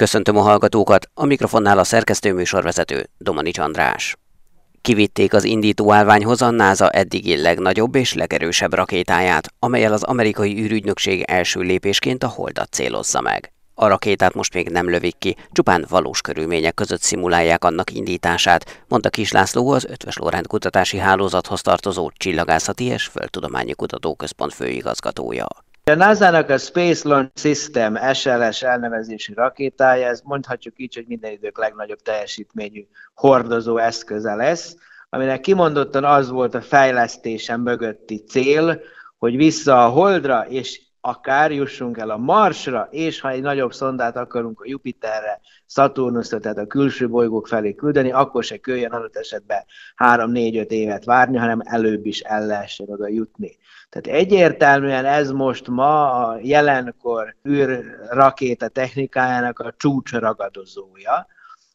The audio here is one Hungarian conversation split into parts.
Köszöntöm a hallgatókat, a mikrofonnál a szerkesztő műsorvezető Domanics András. Kivitték az indító állványhoz a NASA eddigi legnagyobb és legerősebb rakétáját, amelyel az amerikai űrügynökség első lépésként a holdat célozza meg. A rakétát most még nem lövik ki, csupán valós körülmények között szimulálják annak indítását, mondta Kis László az Ötves Lorent Kutatási Hálózathoz tartozó Csillagászati és Földtudományi Kutatóközpont főigazgatója. A NASA-nak a Space Launch System SLS elnevezési rakétája, ez mondhatjuk így, hogy minden idők legnagyobb teljesítményű hordozó eszköze lesz, aminek kimondottan az volt a fejlesztésen mögötti cél, hogy vissza a Holdra és akár jussunk el a Marsra, és ha egy nagyobb szondát akarunk a Jupiterre, Saturnusra, tehát a külső bolygók felé küldeni, akkor se köljön adott esetben 3-4-5 évet várni, hanem előbb is el lehessen oda jutni. Tehát egyértelműen ez most ma a jelenkor űrrakéta technikájának a csúcsragadozója,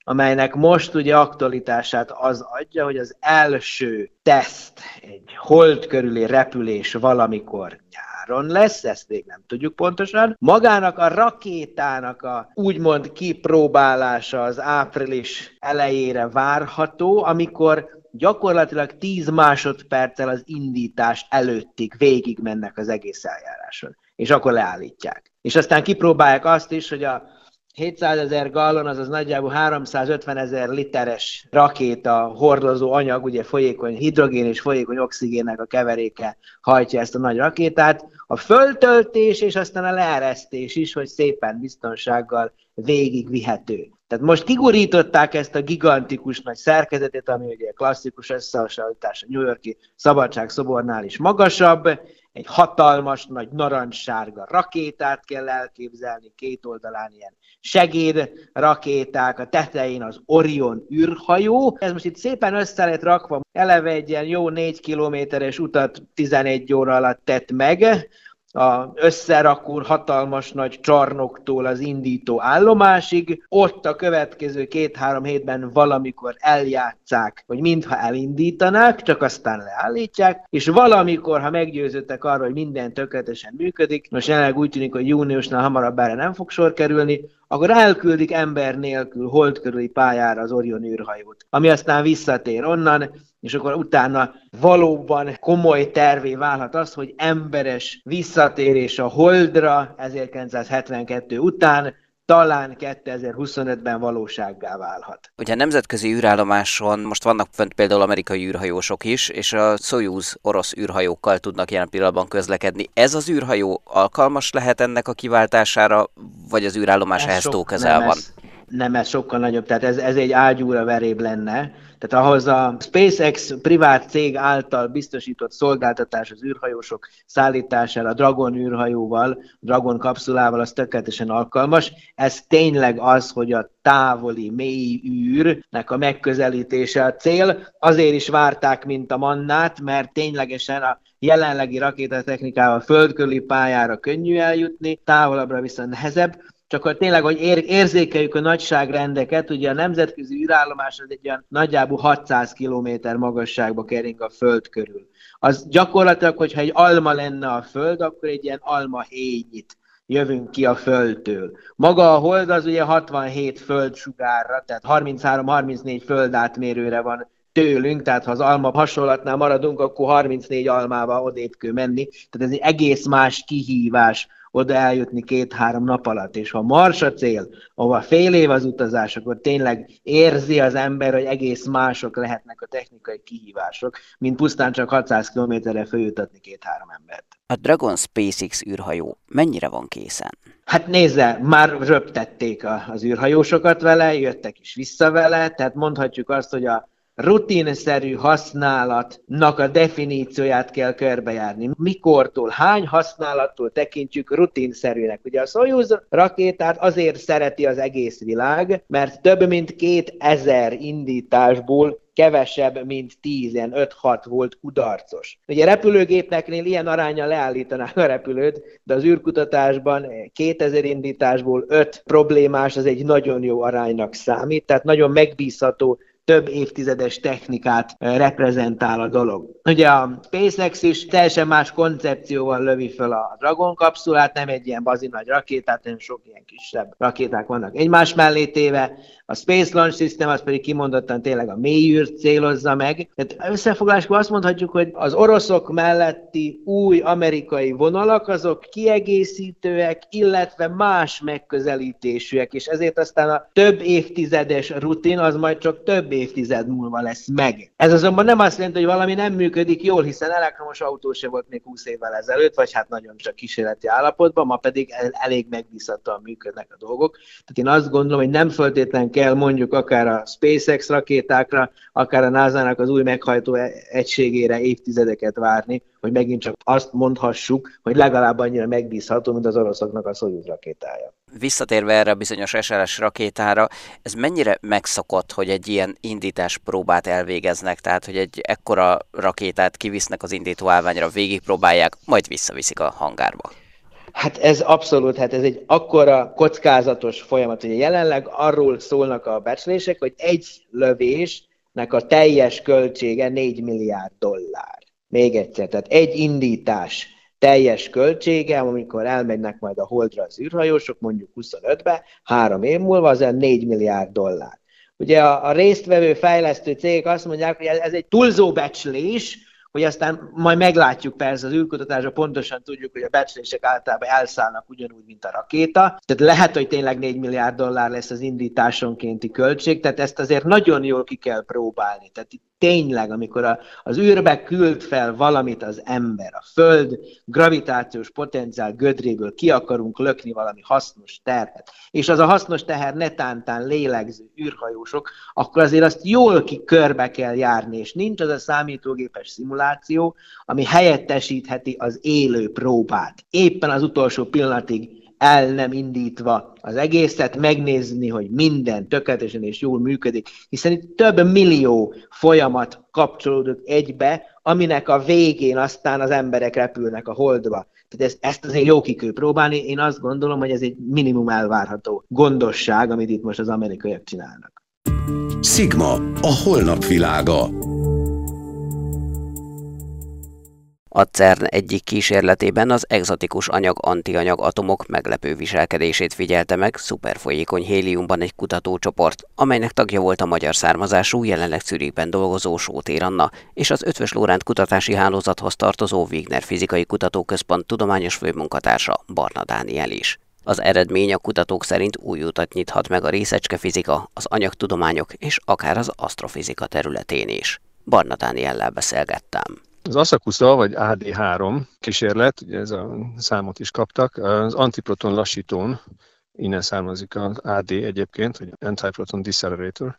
amelynek most ugye aktualitását az adja, hogy az első teszt, egy hold körüli repülés valamikor nyáron lesz, ezt még nem tudjuk pontosan. Magának a rakétának a úgymond kipróbálása az április elejére várható, amikor gyakorlatilag 10 másodperccel az indítás előttig végig mennek az egész eljáráson, és akkor leállítják. És aztán kipróbálják azt is, hogy a 700 ezer gallon, azaz nagyjából 350 ezer literes rakéta hordozó anyag, ugye folyékony hidrogén és folyékony oxigénnek a keveréke hajtja ezt a nagy rakétát. A föltöltés és aztán a leeresztés is, hogy szépen biztonsággal végig vihető. Tehát most kigurították ezt a gigantikus nagy szerkezetét, ami ugye klasszikus összehasonlítás a New Yorki Szabadság szobornál is magasabb, egy hatalmas, nagy narancssárga rakétát kell elképzelni, két oldalán ilyen segédrakéták, a tetején az Orion űrhajó. Ez most itt szépen össze lett rakva, eleve egy ilyen jó négy kilométeres utat 11 óra alatt tett meg, a összerakó hatalmas nagy csarnoktól az indító állomásig, ott a következő két-három hétben valamikor eljátszák, hogy mintha elindítanák, csak aztán leállítják, és valamikor, ha meggyőződtek arra, hogy minden tökéletesen működik, most jelenleg úgy tűnik, hogy júniusnál hamarabb erre nem fog sor kerülni, akkor elküldik ember nélkül hold körüli pályára az Orion űrhajót, ami aztán visszatér onnan, és akkor utána valóban komoly tervé válhat az, hogy emberes visszatérés a Holdra 1972 után, talán 2025-ben valósággá válhat. Ugye a nemzetközi űrállomáson most vannak fönt például amerikai űrhajósok is, és a Soyuz orosz űrhajókkal tudnak jelen pillanatban közlekedni. Ez az űrhajó alkalmas lehet ennek a kiváltására, vagy az űrállomás ez ehhez túl közel van? Ez, nem, ez sokkal nagyobb, tehát ez, ez egy ágyúra veréb lenne. Tehát ahhoz a SpaceX privát cég által biztosított szolgáltatás az űrhajósok szállítására a Dragon űrhajóval, Dragon kapszulával az tökéletesen alkalmas. Ez tényleg az, hogy a távoli mély űrnek a megközelítése a cél. Azért is várták, mint a mannát, mert ténylegesen a jelenlegi rakétatechnikával földkörüli pályára könnyű eljutni, távolabbra viszont nehezebb csak hogy tényleg, hogy ér, érzékeljük a nagyságrendeket, ugye a nemzetközi űrállomás az egy olyan nagyjából 600 km magasságba kering a Föld körül. Az gyakorlatilag, hogyha egy alma lenne a Föld, akkor egy ilyen alma héjnyit jövünk ki a Földtől. Maga a Hold az ugye 67 földsugárra, tehát 33-34 földátmérőre van tőlünk, tehát ha az alma hasonlatnál maradunk, akkor 34 almával odébb menni. Tehát ez egy egész más kihívás oda eljutni két-három nap alatt. És ha Mars a cél, ahol fél év az utazás, akkor tényleg érzi az ember, hogy egész mások lehetnek a technikai kihívások, mint pusztán csak 600 kilométerre följutatni két-három embert. A Dragon SpaceX űrhajó mennyire van készen? Hát nézze, már röptették az űrhajósokat vele, jöttek is vissza vele, tehát mondhatjuk azt, hogy a rutinszerű használatnak a definícióját kell körbejárni. Mikortól, hány használattól tekintjük rutinszerűnek? Ugye a Soyuz rakétát azért szereti az egész világ, mert több mint két ezer indításból kevesebb, mint 10, 5-6 volt kudarcos. Ugye repülőgépneknél ilyen aránya leállítanák a repülőt, de az űrkutatásban 2000 indításból 5 problémás, az egy nagyon jó aránynak számít, tehát nagyon megbízható több évtizedes technikát reprezentál a dolog. Ugye a SpaceX is teljesen más koncepcióval lövi fel a Dragon kapszulát, nem egy ilyen bazi nagy rakétát, hanem sok ilyen kisebb rakéták vannak egymás mellé téve. A Space Launch System az pedig kimondottan tényleg a mélyűrt célozza meg. Tehát összefoglalásban azt mondhatjuk, hogy az oroszok melletti új amerikai vonalak azok kiegészítőek, illetve más megközelítésűek, és ezért aztán a több évtizedes rutin az majd csak több évtized múlva lesz meg. Ez azonban nem azt jelenti, hogy valami nem működik jól, hiszen elektromos autó se volt még 20 évvel ezelőtt, vagy hát nagyon csak kísérleti állapotban, ma pedig elég megbízhatóan működnek a dolgok. Tehát én azt gondolom, hogy nem föltétlenül kell mondjuk akár a SpaceX rakétákra, akár a NASA-nak az új meghajtó e- egységére évtizedeket várni, hogy megint csak azt mondhassuk, hogy legalább annyira megbízható, mint az oroszoknak a Soyuz rakétája. Visszatérve erre a bizonyos SLS rakétára, ez mennyire megszokott, hogy egy ilyen indítás próbát elvégeznek, tehát hogy egy ekkora rakétát kivisznek az indítóállványra, végigpróbálják, majd visszaviszik a hangárba? Hát ez abszolút, hát ez egy akkora kockázatos folyamat. Ugye jelenleg arról szólnak a becslések, hogy egy lövésnek a teljes költsége 4 milliárd dollár. Még egyszer, tehát egy indítás teljes költsége, amikor elmennek majd a holdra az űrhajósok, mondjuk 25-be, három év múlva, az 4 milliárd dollár. Ugye a, a résztvevő fejlesztő cégek azt mondják, hogy ez egy túlzó becslés, hogy aztán majd meglátjuk persze az űrkutatásra, pontosan tudjuk, hogy a becslések általában elszállnak ugyanúgy, mint a rakéta. Tehát lehet, hogy tényleg 4 milliárd dollár lesz az indításonkénti költség, tehát ezt azért nagyon jól ki kell próbálni. Tehát itt tényleg, amikor a, az űrbe küld fel valamit az ember, a Föld gravitációs potenciál gödréből ki akarunk lökni valami hasznos terhet, és az a hasznos teher netántán lélegző űrhajósok, akkor azért azt jól ki körbe kell járni, és nincs az a számítógépes szimuláció, ami helyettesítheti az élő próbát. Éppen az utolsó pillanatig el nem indítva az egészet, megnézni, hogy minden tökéletesen és jól működik, hiszen itt több millió folyamat kapcsolódik egybe, aminek a végén aztán az emberek repülnek a holdba. Tehát ezt, ezt azért jó ki kell próbálni. Én azt gondolom, hogy ez egy minimum elvárható gondosság, amit itt most az amerikaiak csinálnak. Sigma, a holnap világa. A CERN egyik kísérletében az egzotikus anyag-antianyag atomok meglepő viselkedését figyelte meg szuperfolyékony héliumban egy kutatócsoport, amelynek tagja volt a magyar származású, jelenleg Zürichben dolgozó Sótér Anna és az Ötvös Lóránt kutatási hálózathoz tartozó Wigner Fizikai Kutatóközpont tudományos főmunkatársa Barna Dániel is. Az eredmény a kutatók szerint új utat nyithat meg a részecskefizika, az anyagtudományok és akár az asztrofizika területén is. Barna Dániellel beszélgettem. Az Asakusa, vagy AD3 kísérlet, ugye ez a számot is kaptak, az antiproton lassítón, innen származik az AD egyébként, vagy Antiproton Decelerator,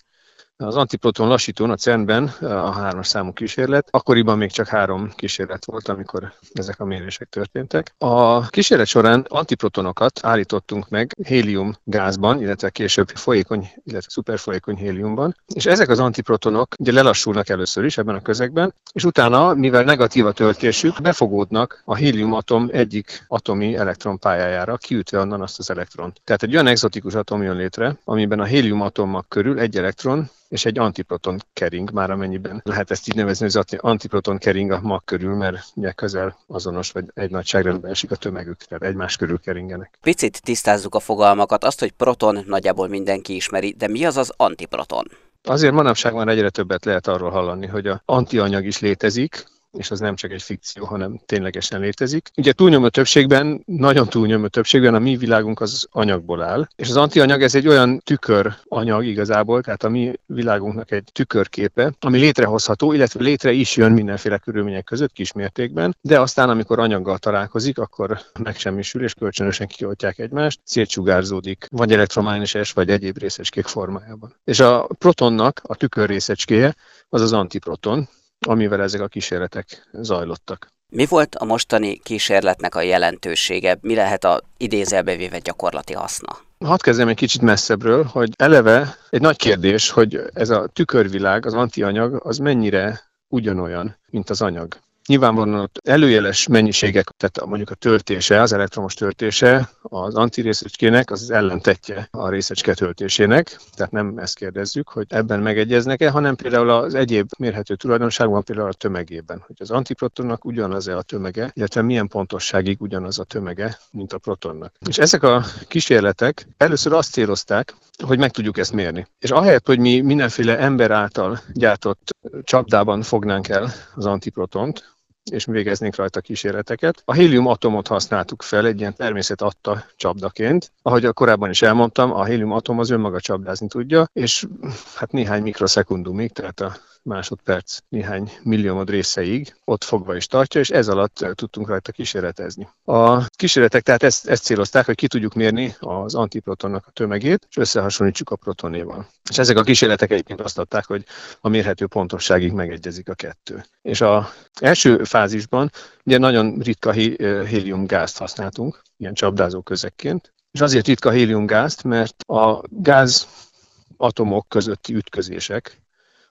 az antiproton lassítón a CERN-ben a hármas számú kísérlet, akkoriban még csak három kísérlet volt, amikor ezek a mérések történtek. A kísérlet során antiprotonokat állítottunk meg hélium gázban, illetve később folyékony, illetve szuperfolyékony héliumban, és ezek az antiprotonok ugye lelassulnak először is ebben a közegben, és utána, mivel negatív a töltésük, befogódnak a héliumatom egyik atomi elektronpályájára, kiütve onnan azt az elektront. Tehát egy olyan exotikus atom jön létre, amiben a héliumatommak körül egy elektron és egy antiproton kering, már amennyiben lehet ezt így nevezni, hogy az antiproton kering a mag körül, mert ugye közel azonos, vagy egy nagyságrendben esik a tömegük, tehát egymás körül keringenek. Picit tisztázzuk a fogalmakat, azt, hogy proton nagyjából mindenki ismeri, de mi az az antiproton? Azért manapság már egyre többet lehet arról hallani, hogy a antianyag is létezik, és az nem csak egy fikció, hanem ténylegesen létezik. Ugye túlnyomó többségben, nagyon túlnyomó többségben a mi világunk az anyagból áll, és az antianyag ez egy olyan tükör anyag igazából, tehát a mi világunknak egy tükörképe, ami létrehozható, illetve létre is jön mindenféle körülmények között kismértékben, de aztán, amikor anyaggal találkozik, akkor megsemmisül, és kölcsönösen kioltják egymást, szétsugárzódik, vagy elektromágneses, vagy egyéb részecskék formájában. És a protonnak a tükör részecskéje az az antiproton, amivel ezek a kísérletek zajlottak. Mi volt a mostani kísérletnek a jelentősége? Mi lehet a idézelbe véve gyakorlati haszna? Hadd kezdem egy kicsit messzebbről, hogy eleve egy nagy kérdés, hogy ez a tükörvilág, az antianyag, az mennyire ugyanolyan, mint az anyag. Nyilvánvalóan ott előjeles mennyiségek, tehát mondjuk a töltése, az elektromos töltése az antirészecskének az, az ellentetje a részecske töltésének, tehát nem ezt kérdezzük, hogy ebben megegyeznek-e, hanem például az egyéb mérhető tulajdonságban, például a tömegében, hogy az antiprotonnak ugyanaz-e a tömege, illetve milyen pontosságig ugyanaz a tömege, mint a protonnak. És ezek a kísérletek először azt célozták, hogy meg tudjuk ezt mérni. És ahelyett, hogy mi mindenféle ember által gyártott csapdában fognánk el az antiprotont, és végeznénk rajta kísérleteket. A hélium atomot használtuk fel egy ilyen természet adta csapdaként. Ahogy korábban is elmondtam, a hélium atom az önmaga csapdázni tudja, és hát néhány mikroszekundumig, tehát a másodperc néhány milliómod részeig ott fogva is tartja, és ez alatt tudtunk rajta kísérletezni. A kísérletek tehát ezt, ezt célozták, hogy ki tudjuk mérni az antiprotonnak a tömegét, és összehasonlítsuk a protonéval. És ezek a kísérletek egyébként azt adták, hogy a mérhető pontosságig megegyezik a kettő. És a első fázisban ugye nagyon ritka héliumgázt használtunk, ilyen csapdázó közekként, és azért ritka héliumgázt, mert a gáz atomok közötti ütközések,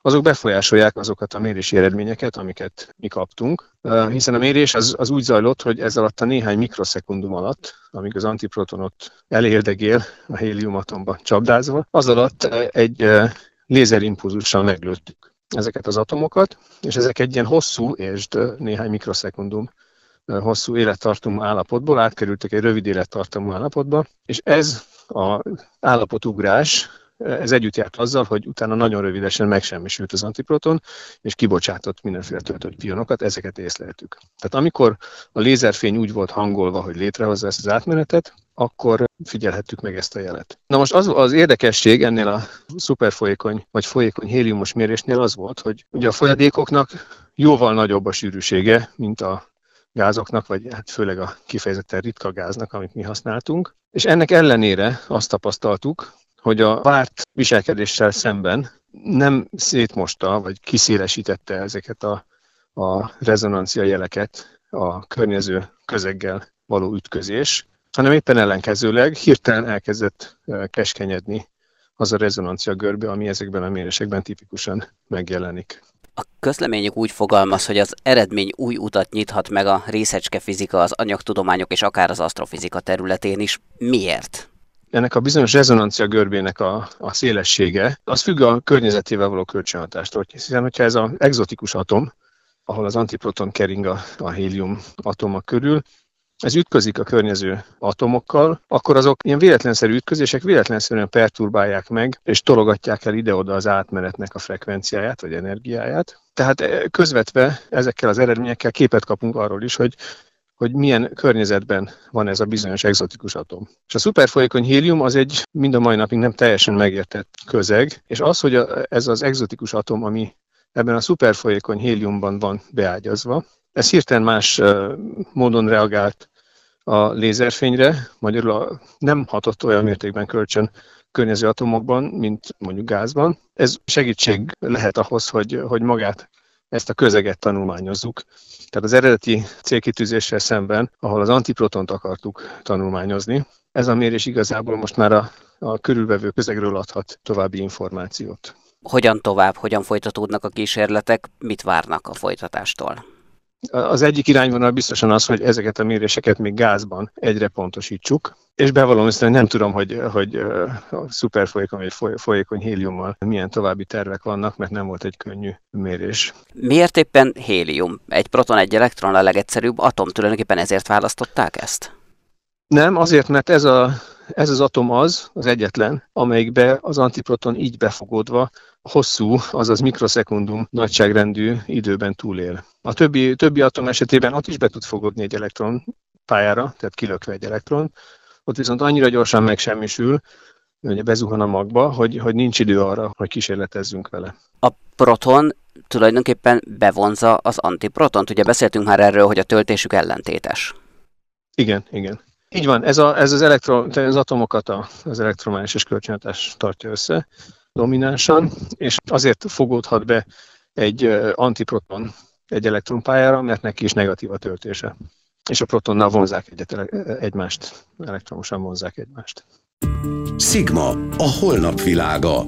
azok befolyásolják azokat a mérési eredményeket, amiket mi kaptunk, hiszen a mérés az, az úgy zajlott, hogy ez alatt a néhány mikroszekundum alatt, amíg az antiprotonot elérdegél a héliumatomba csapdázva, az alatt egy lézerimpulzussal meglőttük ezeket az atomokat, és ezek egy ilyen hosszú, és néhány mikroszekundum hosszú élettartamú állapotból átkerültek egy rövid élettartamú állapotba, és ez az állapotugrás ez együtt járt azzal, hogy utána nagyon rövidesen megsemmisült az antiproton, és kibocsátott mindenféle töltött pionokat, ezeket észleltük. Tehát amikor a lézerfény úgy volt hangolva, hogy létrehozza ezt az átmenetet, akkor figyelhettük meg ezt a jelet. Na most az, az érdekesség ennél a szuperfolyékony vagy folyékony héliumos mérésnél az volt, hogy ugye a folyadékoknak jóval nagyobb a sűrűsége, mint a gázoknak, vagy hát főleg a kifejezetten ritka gáznak, amit mi használtunk. És ennek ellenére azt tapasztaltuk, hogy a várt viselkedéssel szemben nem szétmosta, vagy kiszélesítette ezeket a, a rezonancia jeleket a környező közeggel való ütközés, hanem éppen ellenkezőleg hirtelen elkezdett keskenyedni az a rezonancia görbe, ami ezekben a mérésekben tipikusan megjelenik. A közleményük úgy fogalmaz, hogy az eredmény új utat nyithat meg a részecske fizika, az anyagtudományok és akár az asztrofizika területén is. Miért? Ennek a bizonyos rezonancia görbének a, a szélessége, az függ a környezetével való kölcsönhatástól. Hiszen, hogyha ez az exotikus atom, ahol az antiproton kering a, a hélium atoma körül, ez ütközik a környező atomokkal, akkor azok ilyen véletlenszerű ütközések véletlenszerűen perturbálják meg, és tologatják el ide-oda az átmenetnek a frekvenciáját, vagy energiáját. Tehát eh, közvetve ezekkel az eredményekkel képet kapunk arról is, hogy hogy milyen környezetben van ez a bizonyos exotikus atom. És a szuperfolyékony hélium az egy mind a mai napig nem teljesen megértett közeg, és az, hogy ez az exotikus atom, ami ebben a szuperfolyékony héliumban van beágyazva, ez hirtelen más módon reagált a lézerfényre, magyarul a, nem hatott olyan mértékben kölcsön környező atomokban, mint mondjuk gázban. Ez segítség lehet ahhoz, hogy, hogy magát ezt a közeget tanulmányozzuk. Tehát az eredeti célkitűzéssel szemben, ahol az antiprotont akartuk tanulmányozni, ez a mérés igazából most már a, a körülvevő közegről adhat további információt. Hogyan tovább, hogyan folytatódnak a kísérletek, mit várnak a folytatástól? Az egyik irányvonal biztosan az, hogy ezeket a méréseket még gázban egyre pontosítsuk, és bevallom hogy nem tudom, hogy, hogy a szuperfolyékony vagy folyékony héliummal milyen további tervek vannak, mert nem volt egy könnyű mérés. Miért éppen hélium? Egy proton, egy elektron a legegyszerűbb atom, tulajdonképpen ezért választották ezt? Nem, azért, mert ez, a, ez az atom az, az egyetlen, amelyikbe az antiproton így befogódva hosszú, azaz mikroszekundum nagyságrendű időben túlél. A többi, többi atom esetében ott is be tud fogadni egy elektron pályára, tehát kilökve egy elektron, ott viszont annyira gyorsan megsemmisül, hogy bezuhan a magba, hogy, hogy nincs idő arra, hogy kísérletezzünk vele. A proton tulajdonképpen bevonza az antiprotont. Ugye beszéltünk már erről, hogy a töltésük ellentétes. Igen, igen. Így van, ez, a, ez az, elektron, az atomokat az elektromágneses kölcsönhatás tartja össze dominánsan, és azért fogódhat be egy antiproton egy elektronpályára, mert neki is negatív a töltése. És a protonnal vonzák egyet, egymást, elektromosan vonzák egymást. Sigma, a holnap világa.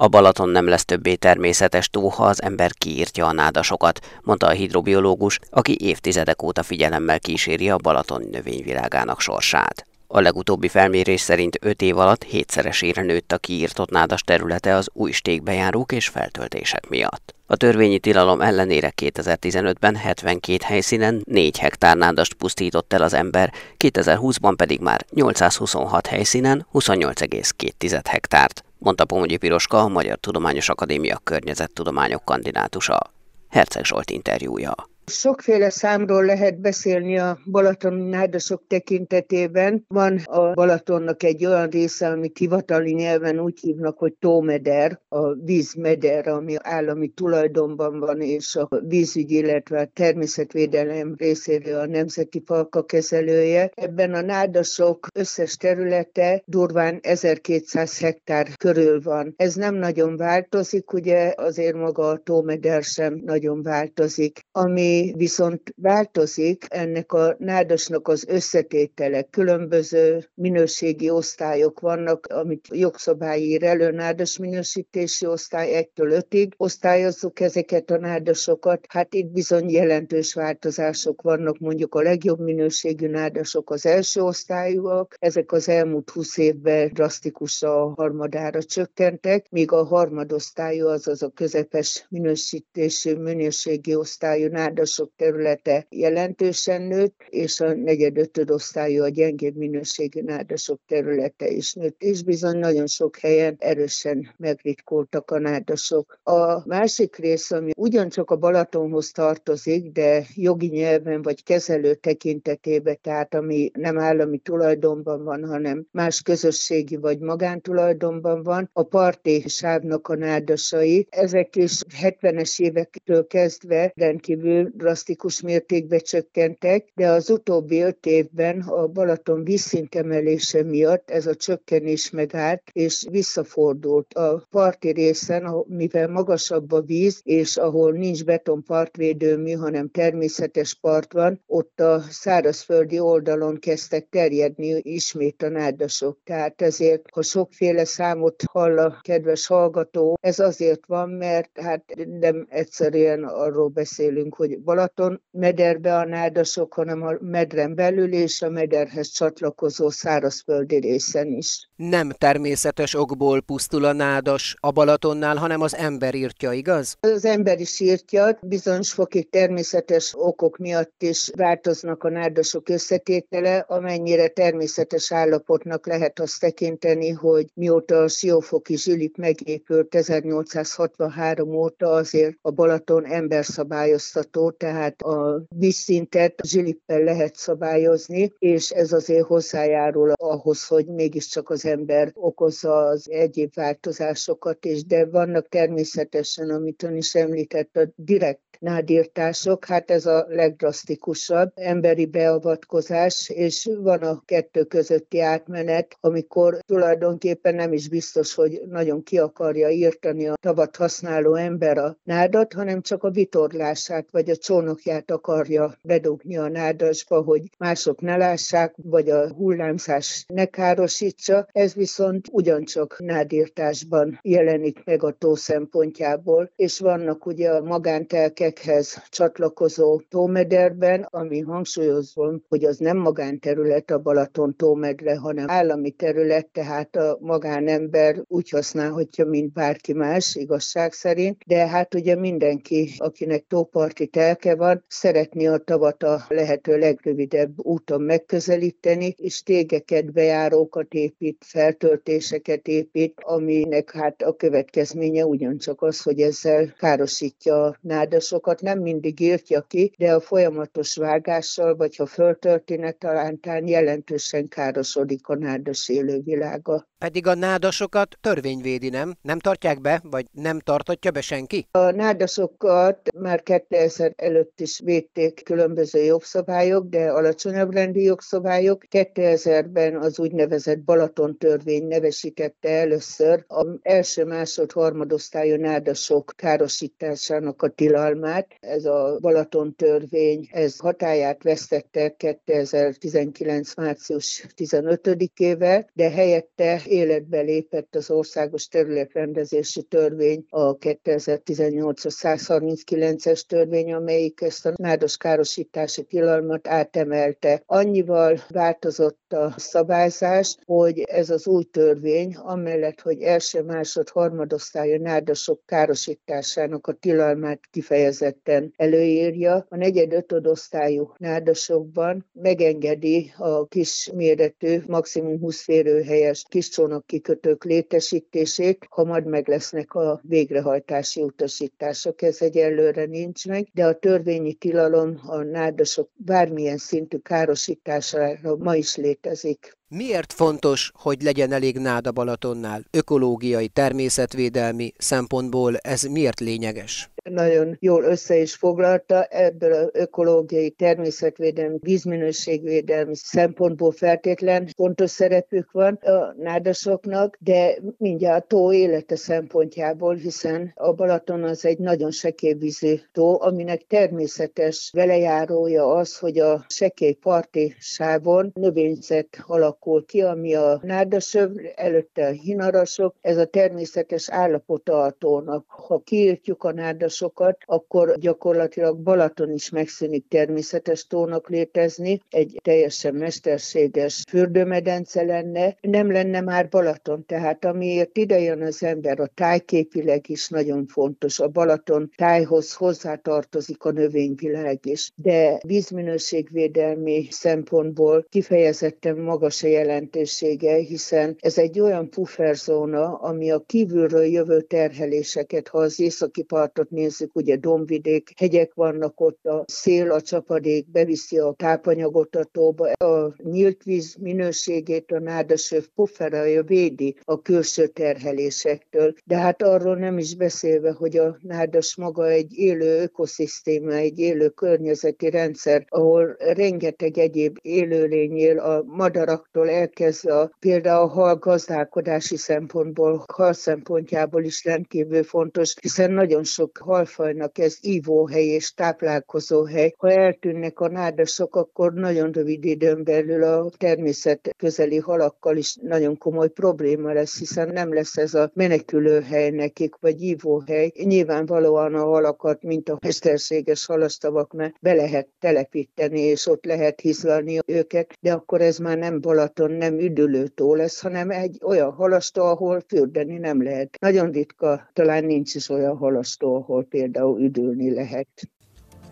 A Balaton nem lesz többé természetes tó, ha az ember kiírtja a nádasokat, mondta a hidrobiológus, aki évtizedek óta figyelemmel kíséri a Balaton növényvilágának sorsát. A legutóbbi felmérés szerint 5 év alatt hétszeresére nőtt a kiírtott nádas területe az új stékbejárók és feltöltések miatt. A törvényi tilalom ellenére 2015-ben 72 helyszínen 4 hektár nádast pusztított el az ember, 2020-ban pedig már 826 helyszínen 28,2 hektárt, mondta Pomogyi Piroska, a Magyar Tudományos Akadémia környezettudományok kandidátusa. Herceg Zsolt interjúja. Sokféle számról lehet beszélni a balatoni nádasok tekintetében. Van a Balatonnak egy olyan része, amit hivatali nyelven úgy hívnak, hogy tómeder, a vízmeder, ami állami tulajdonban van, és a vízügy, illetve a természetvédelem részéről a Nemzeti Falka kezelője. Ebben a nádasok összes területe durván 1200 hektár körül van. Ez nem nagyon változik, ugye azért maga a tómeder sem nagyon változik. Ami viszont változik, ennek a nádasnak az összetétele. Különböző minőségi osztályok vannak, amit jogszabály ír nádas minősítési osztály 1-től 5-ig. Osztályozzuk ezeket a nádasokat. Hát itt bizony jelentős változások vannak, mondjuk a legjobb minőségű nádasok az első osztályúak, ezek az elmúlt 20 évben drasztikusan a harmadára csökkentek, míg a harmadosztályú, azaz a közepes minősítésű minőségi osztályú nádas városok területe jelentősen nőtt, és a negyed osztályú a gyengébb minőségű nádasok területe is nőtt, és bizony nagyon sok helyen erősen megritkoltak a nádasok. A másik rész, ami ugyancsak a Balatonhoz tartozik, de jogi nyelven vagy kezelő tekintetében, tehát ami nem állami tulajdonban van, hanem más közösségi vagy magántulajdonban van, a parti sávnak a nádasai. Ezek is 70-es évektől kezdve rendkívül drasztikus mértékben csökkentek, de az utóbbi öt évben a Balaton vízszintemelése miatt ez a csökkenés megállt, és visszafordult. A parti részen, mivel magasabb a víz, és ahol nincs betonpartvédőmű, hanem természetes part van, ott a szárazföldi oldalon kezdtek terjedni ismét a nádasok. Tehát ezért, ha sokféle számot hall a kedves hallgató, ez azért van, mert hát nem egyszerűen arról beszélünk, hogy Balaton mederbe a nádasok, hanem a medren belül és a mederhez csatlakozó szárazföldi részen is. Nem természetes okból pusztul a nádas a Balatonnál, hanem az ember írtja, igaz? Az ember is írtja, bizonyos fokig természetes okok miatt is változnak a nádasok összetétele, amennyire természetes állapotnak lehet azt tekinteni, hogy mióta a Siófoki zsilip megépült 1863 óta azért a Balaton emberszabályoztató, tehát a vízszintet zsilippel lehet szabályozni, és ez azért hozzájárul ahhoz, hogy mégiscsak az ember okozza az egyéb változásokat, és de vannak természetesen, amit ön is említett, a direkt nádírtások, hát ez a legdrasztikusabb emberi beavatkozás, és van a kettő közötti átmenet, amikor tulajdonképpen nem is biztos, hogy nagyon ki akarja írtani a tavat használó ember a nádat, hanem csak a vitorlását vagy a csónokját akarja bedugni a nádasba, hogy mások ne lássák, vagy a hullámzás ne károsítsa. Ez viszont ugyancsak nádírtásban jelenik meg a tó szempontjából, és vannak ugye a magántelke területekhez csatlakozó tómederben, ami hangsúlyozom, hogy az nem magánterület a Balaton tómedre, hanem állami terület, tehát a magánember úgy használhatja, mint bárki más, igazság szerint, de hát ugye mindenki, akinek tóparti telke van, szeretné a tavat a lehető legrövidebb úton megközelíteni, és tégeket, bejárókat épít, feltöltéseket épít, aminek hát a következménye ugyancsak az, hogy ezzel károsítja a nádasok sokat nem mindig írtja ki, de a folyamatos vágással, vagy ha föltörténet talántán jelentősen károsodik a nádas élővilága. Pedig a nádasokat törvény védi, nem? Nem tartják be, vagy nem tartatja be senki? A nádasokat már 2000 előtt is védték különböző jogszabályok, de alacsonyabb rendi jogszabályok. 2000-ben az úgynevezett Balaton törvény nevesítette először az első, másod, harmadosztályú nádasok károsításának a tilalmát. Ez a Balaton törvény, ez hatáját vesztette 2019. március 15-ével, de helyette életbe lépett az országos területrendezési törvény, a 2018-as 139-es törvény, amelyik ezt a nádos károsítási tilalmat átemelte. Annyival változott a szabályzás, hogy ez az új törvény, amellett, hogy első, másod, harmadosztálya nádasok károsításának a tilalmát kifejezetten előírja, a negyed ötödosztályú nádasokban megengedi a kisméretű, maximum 20 férőhelyes kiscsónak kikötők létesítését, ha majd meg lesznek a végrehajtási utasítások. Ez egyelőre nincs meg, de a törvényi tilalom a nádasok bármilyen szintű károsítására ma is létezik létezik. Miért fontos, hogy legyen elég náda Balatonnál? Ökológiai, természetvédelmi szempontból ez miért lényeges? nagyon jól össze is foglalta, ebből az ökológiai, természetvédelmi, vízminőségvédelmi szempontból feltétlen fontos szerepük van a nádasoknak, de mindjárt a tó élete szempontjából, hiszen a Balaton az egy nagyon sekélyvízű tó, aminek természetes velejárója az, hogy a sekély parti sávon növényzet alakul ki, ami a nádasöv, előtte a hinarasok, ez a természetes állapota a tónak. Ha kiírtjuk a nádas sokat, akkor gyakorlatilag Balaton is megszűnik természetes tónak létezni, egy teljesen mesterséges fürdőmedence lenne, nem lenne már Balaton, tehát amiért ide jön az ember, a tájképileg is nagyon fontos, a Balaton tájhoz hozzátartozik a növényvilág is, de vízminőségvédelmi szempontból kifejezetten magas jelentősége, hiszen ez egy olyan pufferzóna, ami a kívülről jövő terheléseket, ha az északi partot néz nézzük, ugye dombvidék, hegyek vannak ott, a szél, a csapadék beviszi a tápanyagot a tóba, a nyílt víz minőségét a nádasöv pufferelja védi a külső terhelésektől. De hát arról nem is beszélve, hogy a nádas maga egy élő ökoszisztéma, egy élő környezeti rendszer, ahol rengeteg egyéb élőlény él, a madaraktól elkezdve a, például a hal gazdálkodási szempontból, hal szempontjából is rendkívül fontos, hiszen nagyon sok hal halfajnak ez ívóhely és táplálkozóhely. Ha eltűnnek a nádasok, akkor nagyon rövid időn belül a természet közeli halakkal is nagyon komoly probléma lesz, hiszen nem lesz ez a menekülőhely nekik, vagy ívóhely. Nyilvánvalóan a halakat, mint a mesterséges halastavaknál be lehet telepíteni, és ott lehet hizlalni őket, de akkor ez már nem Balaton, nem üdülőtó lesz, hanem egy olyan halastó, ahol fürdeni nem lehet. Nagyon ritka, talán nincs is olyan halastó, ahol például üdülni lehet.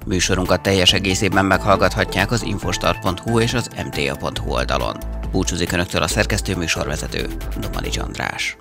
Műsorunkat teljes egészében meghallgathatják az infostar.hu és az mta.hu oldalon. Búcsúzik Önöktől a szerkesztő műsorvezető, Domani András.